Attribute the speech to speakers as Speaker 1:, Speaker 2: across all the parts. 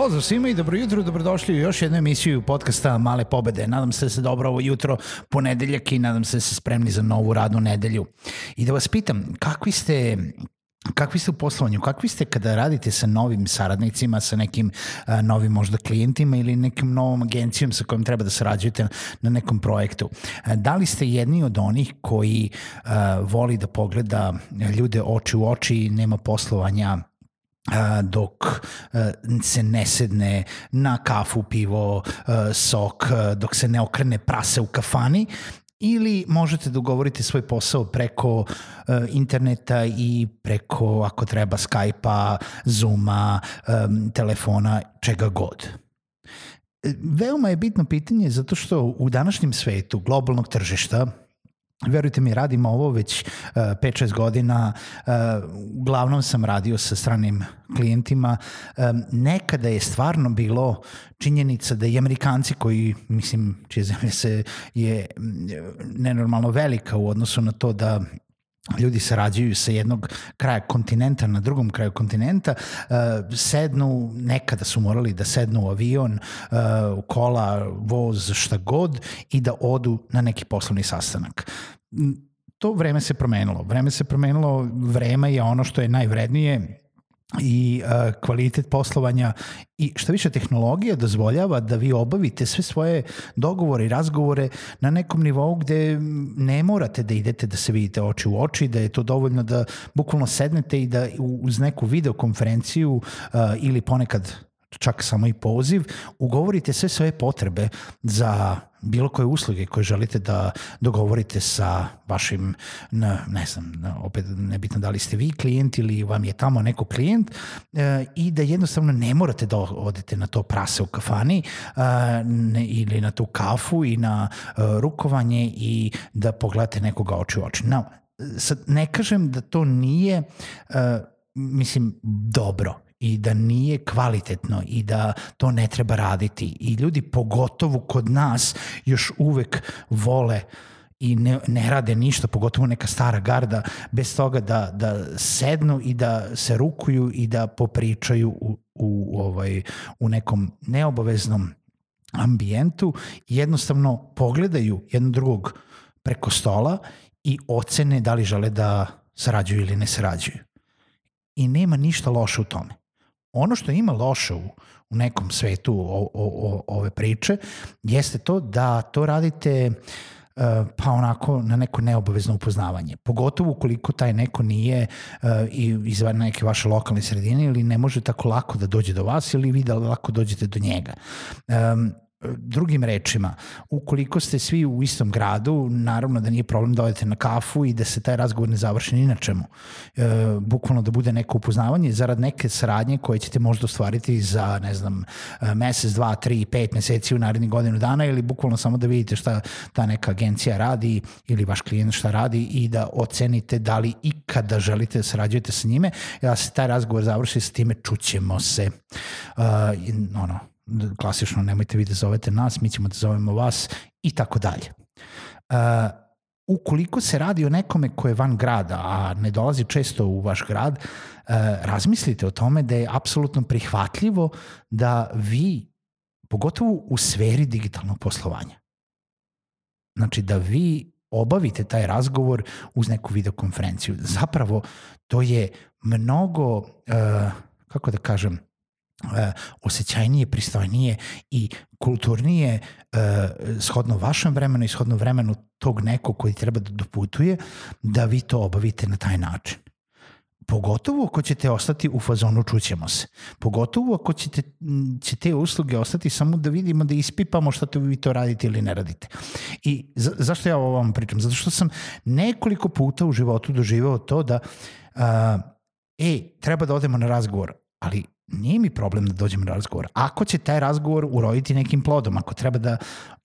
Speaker 1: Pozdrav svima i dobro jutro, dobrodošli u još jednu emisiju podcasta Male pobede. Nadam se da se dobro ovo jutro, ponedeljak i nadam se da ste spremni za novu radnu nedelju. I da vas pitam, kakvi ste Kakvi ste u poslovanju? Kakvi ste kada radite sa novim saradnicima, sa nekim uh, novim možda klijentima ili nekim novom agencijom sa kojim treba da sarađujete na nekom projektu? Uh, da li ste jedni od onih koji uh, voli da pogleda ljude oči u oči i nema poslovanja dok se ne sedne na kafu, pivo, sok, dok se ne okrene prase u kafani ili možete da ugovorite svoj posao preko interneta i preko, ako treba, Skype-a, Zoom-a, telefona, čega god. Veoma je bitno pitanje zato što u današnjem svetu globalnog tržišta Verujte mi, radim ovo već uh, 5-6 godina, uh, uglavnom sam radio sa stranim klijentima. Um, nekada je stvarno bilo činjenica da i Amerikanci koji, mislim, čije zemlje se je nenormalno velika u odnosu na to da ljudi sarađuju sa jednog kraja kontinenta na drugom kraju kontinenta, uh, sednu, nekada su morali da sednu u avion, uh, u kola, voz, šta god i da odu na neki poslovni sastanak. To vreme se promenilo. Vreme se promenilo, vreme je ono što je najvrednije i uh, kvalitet poslovanja i što više tehnologija dozvoljava da vi obavite sve svoje dogovore i razgovore na nekom nivou gde ne morate da idete da se vidite oči u oči, da je to dovoljno da bukvalno sednete i da uz neku videokonferenciju uh, ili ponekad čak samo i poziv, ugovorite sve svoje potrebe za bilo koje usluge koje želite da dogovorite sa vašim, ne znam, opet nebitno da li ste vi klijent ili vam je tamo neko klijent e, i da jednostavno ne morate da odete na to prase u kafani e, ne, ili na tu kafu i na e, rukovanje i da pogledate nekoga oči u oči. No, sad ne kažem da to nije, e, mislim, dobro i da nije kvalitetno i da to ne treba raditi. I ljudi pogotovo kod nas još uvek vole i ne, ne rade ništa, pogotovo neka stara garda, bez toga da, da sednu i da se rukuju i da popričaju u, u, ovaj, u nekom neobaveznom ambijentu i jednostavno pogledaju jednog drugog preko stola i ocene da li žele da sarađuju ili ne sarađuju. I nema ništa loše u tome. Ono što ima loše u, u nekom svetu o, o, o, ove priče jeste to da to radite uh, pa onako na neko neobavezno upoznavanje. Pogotovo ukoliko taj neko nije uh, iz neke vaše lokalne sredine ili ne može tako lako da dođe do vas ili vi da lako dođete do njega. Drugim rečima, ukoliko ste svi u istom gradu, naravno da nije problem da odete na kafu i da se taj razgovor ne završi ni na čemu. E, bukvalno da bude neko upoznavanje zarad neke saradnje koje ćete možda ostvariti za, ne znam, e, mesec, dva, tri, pet meseci u narednih godinu dana ili bukvalno samo da vidite šta ta neka agencija radi ili vaš klijent šta radi i da ocenite da li ikada želite da sarađujete sa njime, da se taj razgovor završi sa time čućemo se. Uh, ono, klasično nemojte vi da zovete nas, mi ćemo da zovemo vas i tako dalje. Uh, ukoliko se radi o nekome ko je van grada, a ne dolazi često u vaš grad, uh, razmislite o tome da je apsolutno prihvatljivo da vi, pogotovo u sferi digitalnog poslovanja, znači da vi obavite taj razgovor uz neku videokonferenciju. Zapravo, to je mnogo, uh, kako da kažem, osjećajnije, pristojnije i kulturnije e, shodno vašem vremenu i shodno vremenu tog nekog koji treba da doputuje, da vi to obavite na taj način. pogotovo ako ćete ostati u fazonu čućemo se. Pogotovo ako ćete, će te usluge ostati samo da vidimo, da ispipamo šta to vi to radite ili ne radite. I za, zašto ja ovo vam pričam? Zato što sam nekoliko puta u životu doživao to da uh, e, treba da odemo na razgovor, ali nije mi problem da dođem na razgovor. Ako će taj razgovor uroditi nekim plodom, ako treba da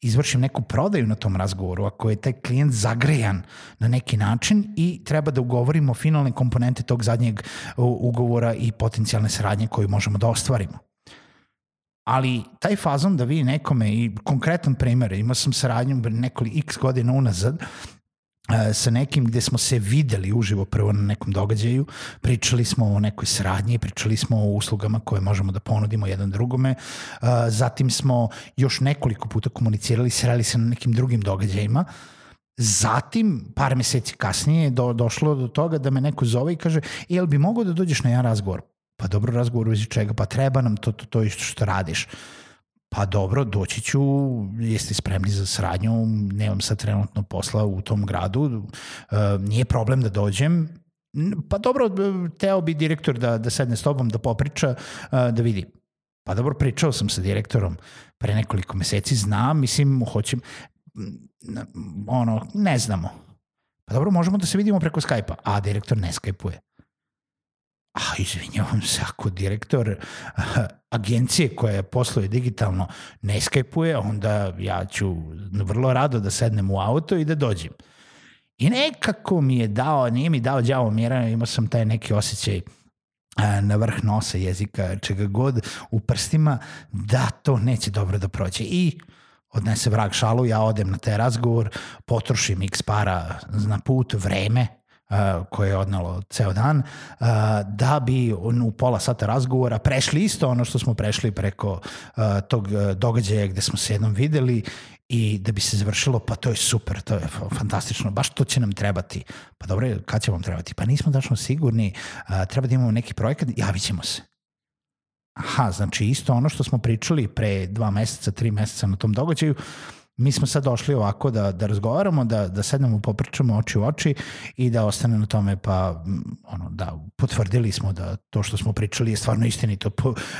Speaker 1: izvršim neku prodaju na tom razgovoru, ako je taj klijent zagrejan na neki način i treba da ugovorimo finalne komponente tog zadnjeg ugovora i potencijalne saradnje koju možemo da ostvarimo. Ali taj fazon da vi nekome, i konkretan primer, imao sam saradnju nekoliko x godina unazad, sa nekim gde smo se videli uživo prvo na nekom događaju, pričali smo o nekoj sradnji, pričali smo o uslugama koje možemo da ponudimo jedan drugome, zatim smo još nekoliko puta komunicirali, sreli se na nekim drugim događajima, Zatim, par meseci kasnije, do, došlo do toga da me neko zove i kaže, jel bi mogao da dođeš na jedan razgovor? Pa dobro, razgovor uzi čega? Pa treba nam to, to, to isto što radiš pa dobro, doći ću, jeste spremni za sradnju, nemam sad trenutno posla u tom gradu, e, nije problem da dođem, pa dobro, teo bi direktor da, da sedne s tobom, da popriča, e, da vidi. Pa dobro, pričao sam sa direktorom pre nekoliko meseci, znam, mislim, hoćem, ono, ne znamo. Pa dobro, možemo da se vidimo preko Skype-a, a direktor ne Skype-uje a izvinjavam se, ako direktor agencije koja posluje digitalno ne skajpuje, onda ja ću vrlo rado da sednem u auto i da dođem. I nekako mi je dao, nije mi dao đavo mjera, imao sam taj neki osjećaj na vrh nosa jezika, čega god u prstima, da to neće dobro da prođe. I odnese vrag šalu, ja odem na taj razgovor, potrošim x para na put, vreme, koje je odnalo ceo dan, da bi u pola sata razgovora prešli isto ono što smo prešli preko tog događaja gde smo se jednom videli i da bi se završilo, pa to je super, to je fantastično, baš to će nam trebati. Pa dobro, kad će vam trebati? Pa nismo dačno sigurni, treba da imamo neki projekat, javit ćemo se. Aha, znači isto ono što smo pričali pre dva meseca, tri meseca na tom događaju, mi smo sad došli ovako da, da razgovaramo, da, da sednemo, popričamo oči u oči i da ostane na tome, pa ono, da, potvrdili smo da to što smo pričali je stvarno istinito.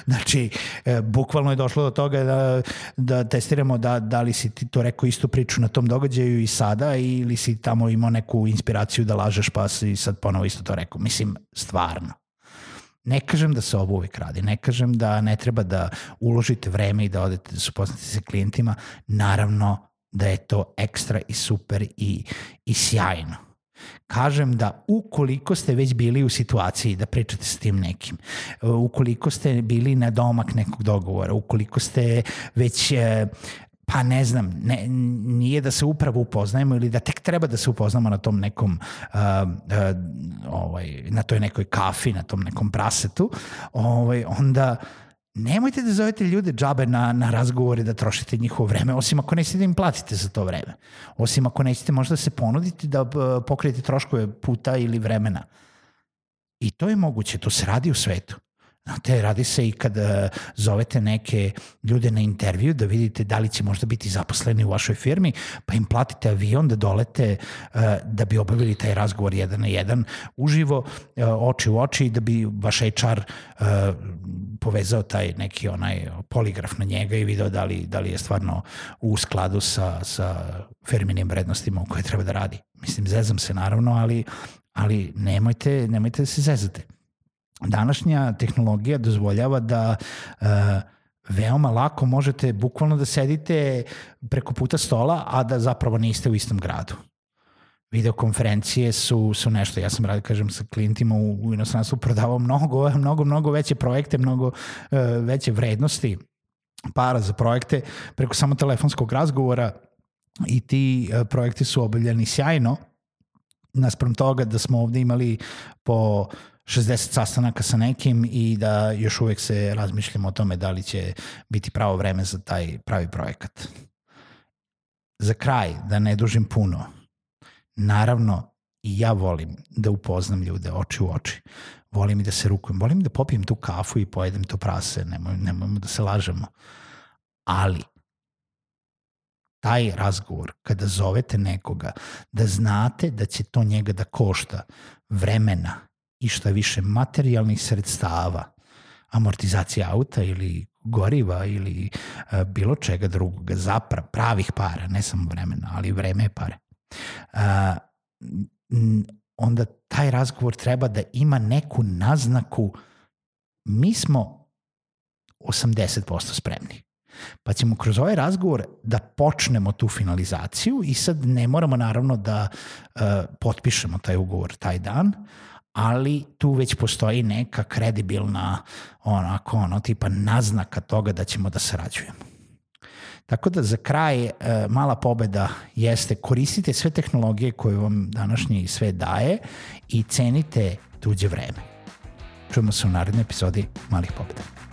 Speaker 1: Znači, e, bukvalno je došlo do toga da, da testiramo da, da li si ti to rekao istu priču na tom događaju i sada ili si tamo imao neku inspiraciju da lažeš pa si sad ponovo isto to rekao. Mislim, stvarno. Ne kažem da se ovo uvijek radi, ne kažem da ne treba da uložite vreme i da odete da se upoznate sa klijentima, naravno da je to ekstra i super i, i sjajno. Kažem da ukoliko ste već bili u situaciji da pričate s tim nekim, ukoliko ste bili na domak nekog dogovora, ukoliko ste već e, pa ne znam, ne, nije da se upravo upoznajemo ili da tek treba da se upoznamo na tom nekom uh, uh, ovaj, na toj nekoj kafi, na tom nekom prasetu, ovaj, onda nemojte da zovete ljude džabe na, na razgovore da trošite njihovo vreme, osim ako nećete da im platite za to vreme. Osim ako nećete možda da se ponuditi da pokrijete troškove puta ili vremena. I to je moguće, to se radi u svetu. Znate, radi se i kad uh, zovete neke ljude na intervju da vidite da li će možda biti zaposleni u vašoj firmi, pa im platite avion da dolete uh, da bi obavili taj razgovor jedan na jedan uživo, uh, oči u oči, da bi vaš HR povezao taj neki onaj poligraf na njega i video da li, da li je stvarno u skladu sa, sa firminim vrednostima u koje treba da radi. Mislim, zezam se naravno, ali, ali nemojte, nemojte da se zezate današnja tehnologija dozvoljava da uh, veoma lako možete bukvalno da sedite preko puta stola, a da zapravo niste u istom gradu. Videokonferencije su, su nešto, ja sam radio, kažem, sa klijentima u, u inostranstvu prodavao mnogo, mnogo, mnogo veće projekte, mnogo uh, veće vrednosti para za projekte preko samo telefonskog razgovora i ti uh, projekti su obavljeni sjajno, naspram toga da smo ovde imali po 60 sastanaka sa nekim i da još uvek se razmišljamo o tome da li će biti pravo vreme za taj pravi projekat. Za kraj, da ne dužim puno, naravno i ja volim da upoznam ljude oči u oči. Volim i da se rukujem, volim da popijem tu kafu i pojedem to prase, nemoj, nemojmo da se lažemo. Ali, taj razgovor, kada zovete nekoga, da znate da će to njega da košta vremena, i šta više materijalnih sredstava, amortizacija auta ili goriva ili uh, bilo čega drugog, zapra, pravih para, ne samo vremena, ali vreme je pare. Uh, onda taj razgovor treba da ima neku naznaku mi smo 80% spremni. Pa ćemo kroz ovaj razgovor da počnemo tu finalizaciju i sad ne moramo naravno da uh, potpišemo taj ugovor taj dan, ali tu već postoji neka kredibilna onako ono tipa naznaka toga da ćemo da sarađujemo. Tako da za kraj e, mala pobeda jeste koristite sve tehnologije koje vam današnji sve daje i cenite tuđe vreme. Čujemo se u narednoj epizodi Malih pobeda.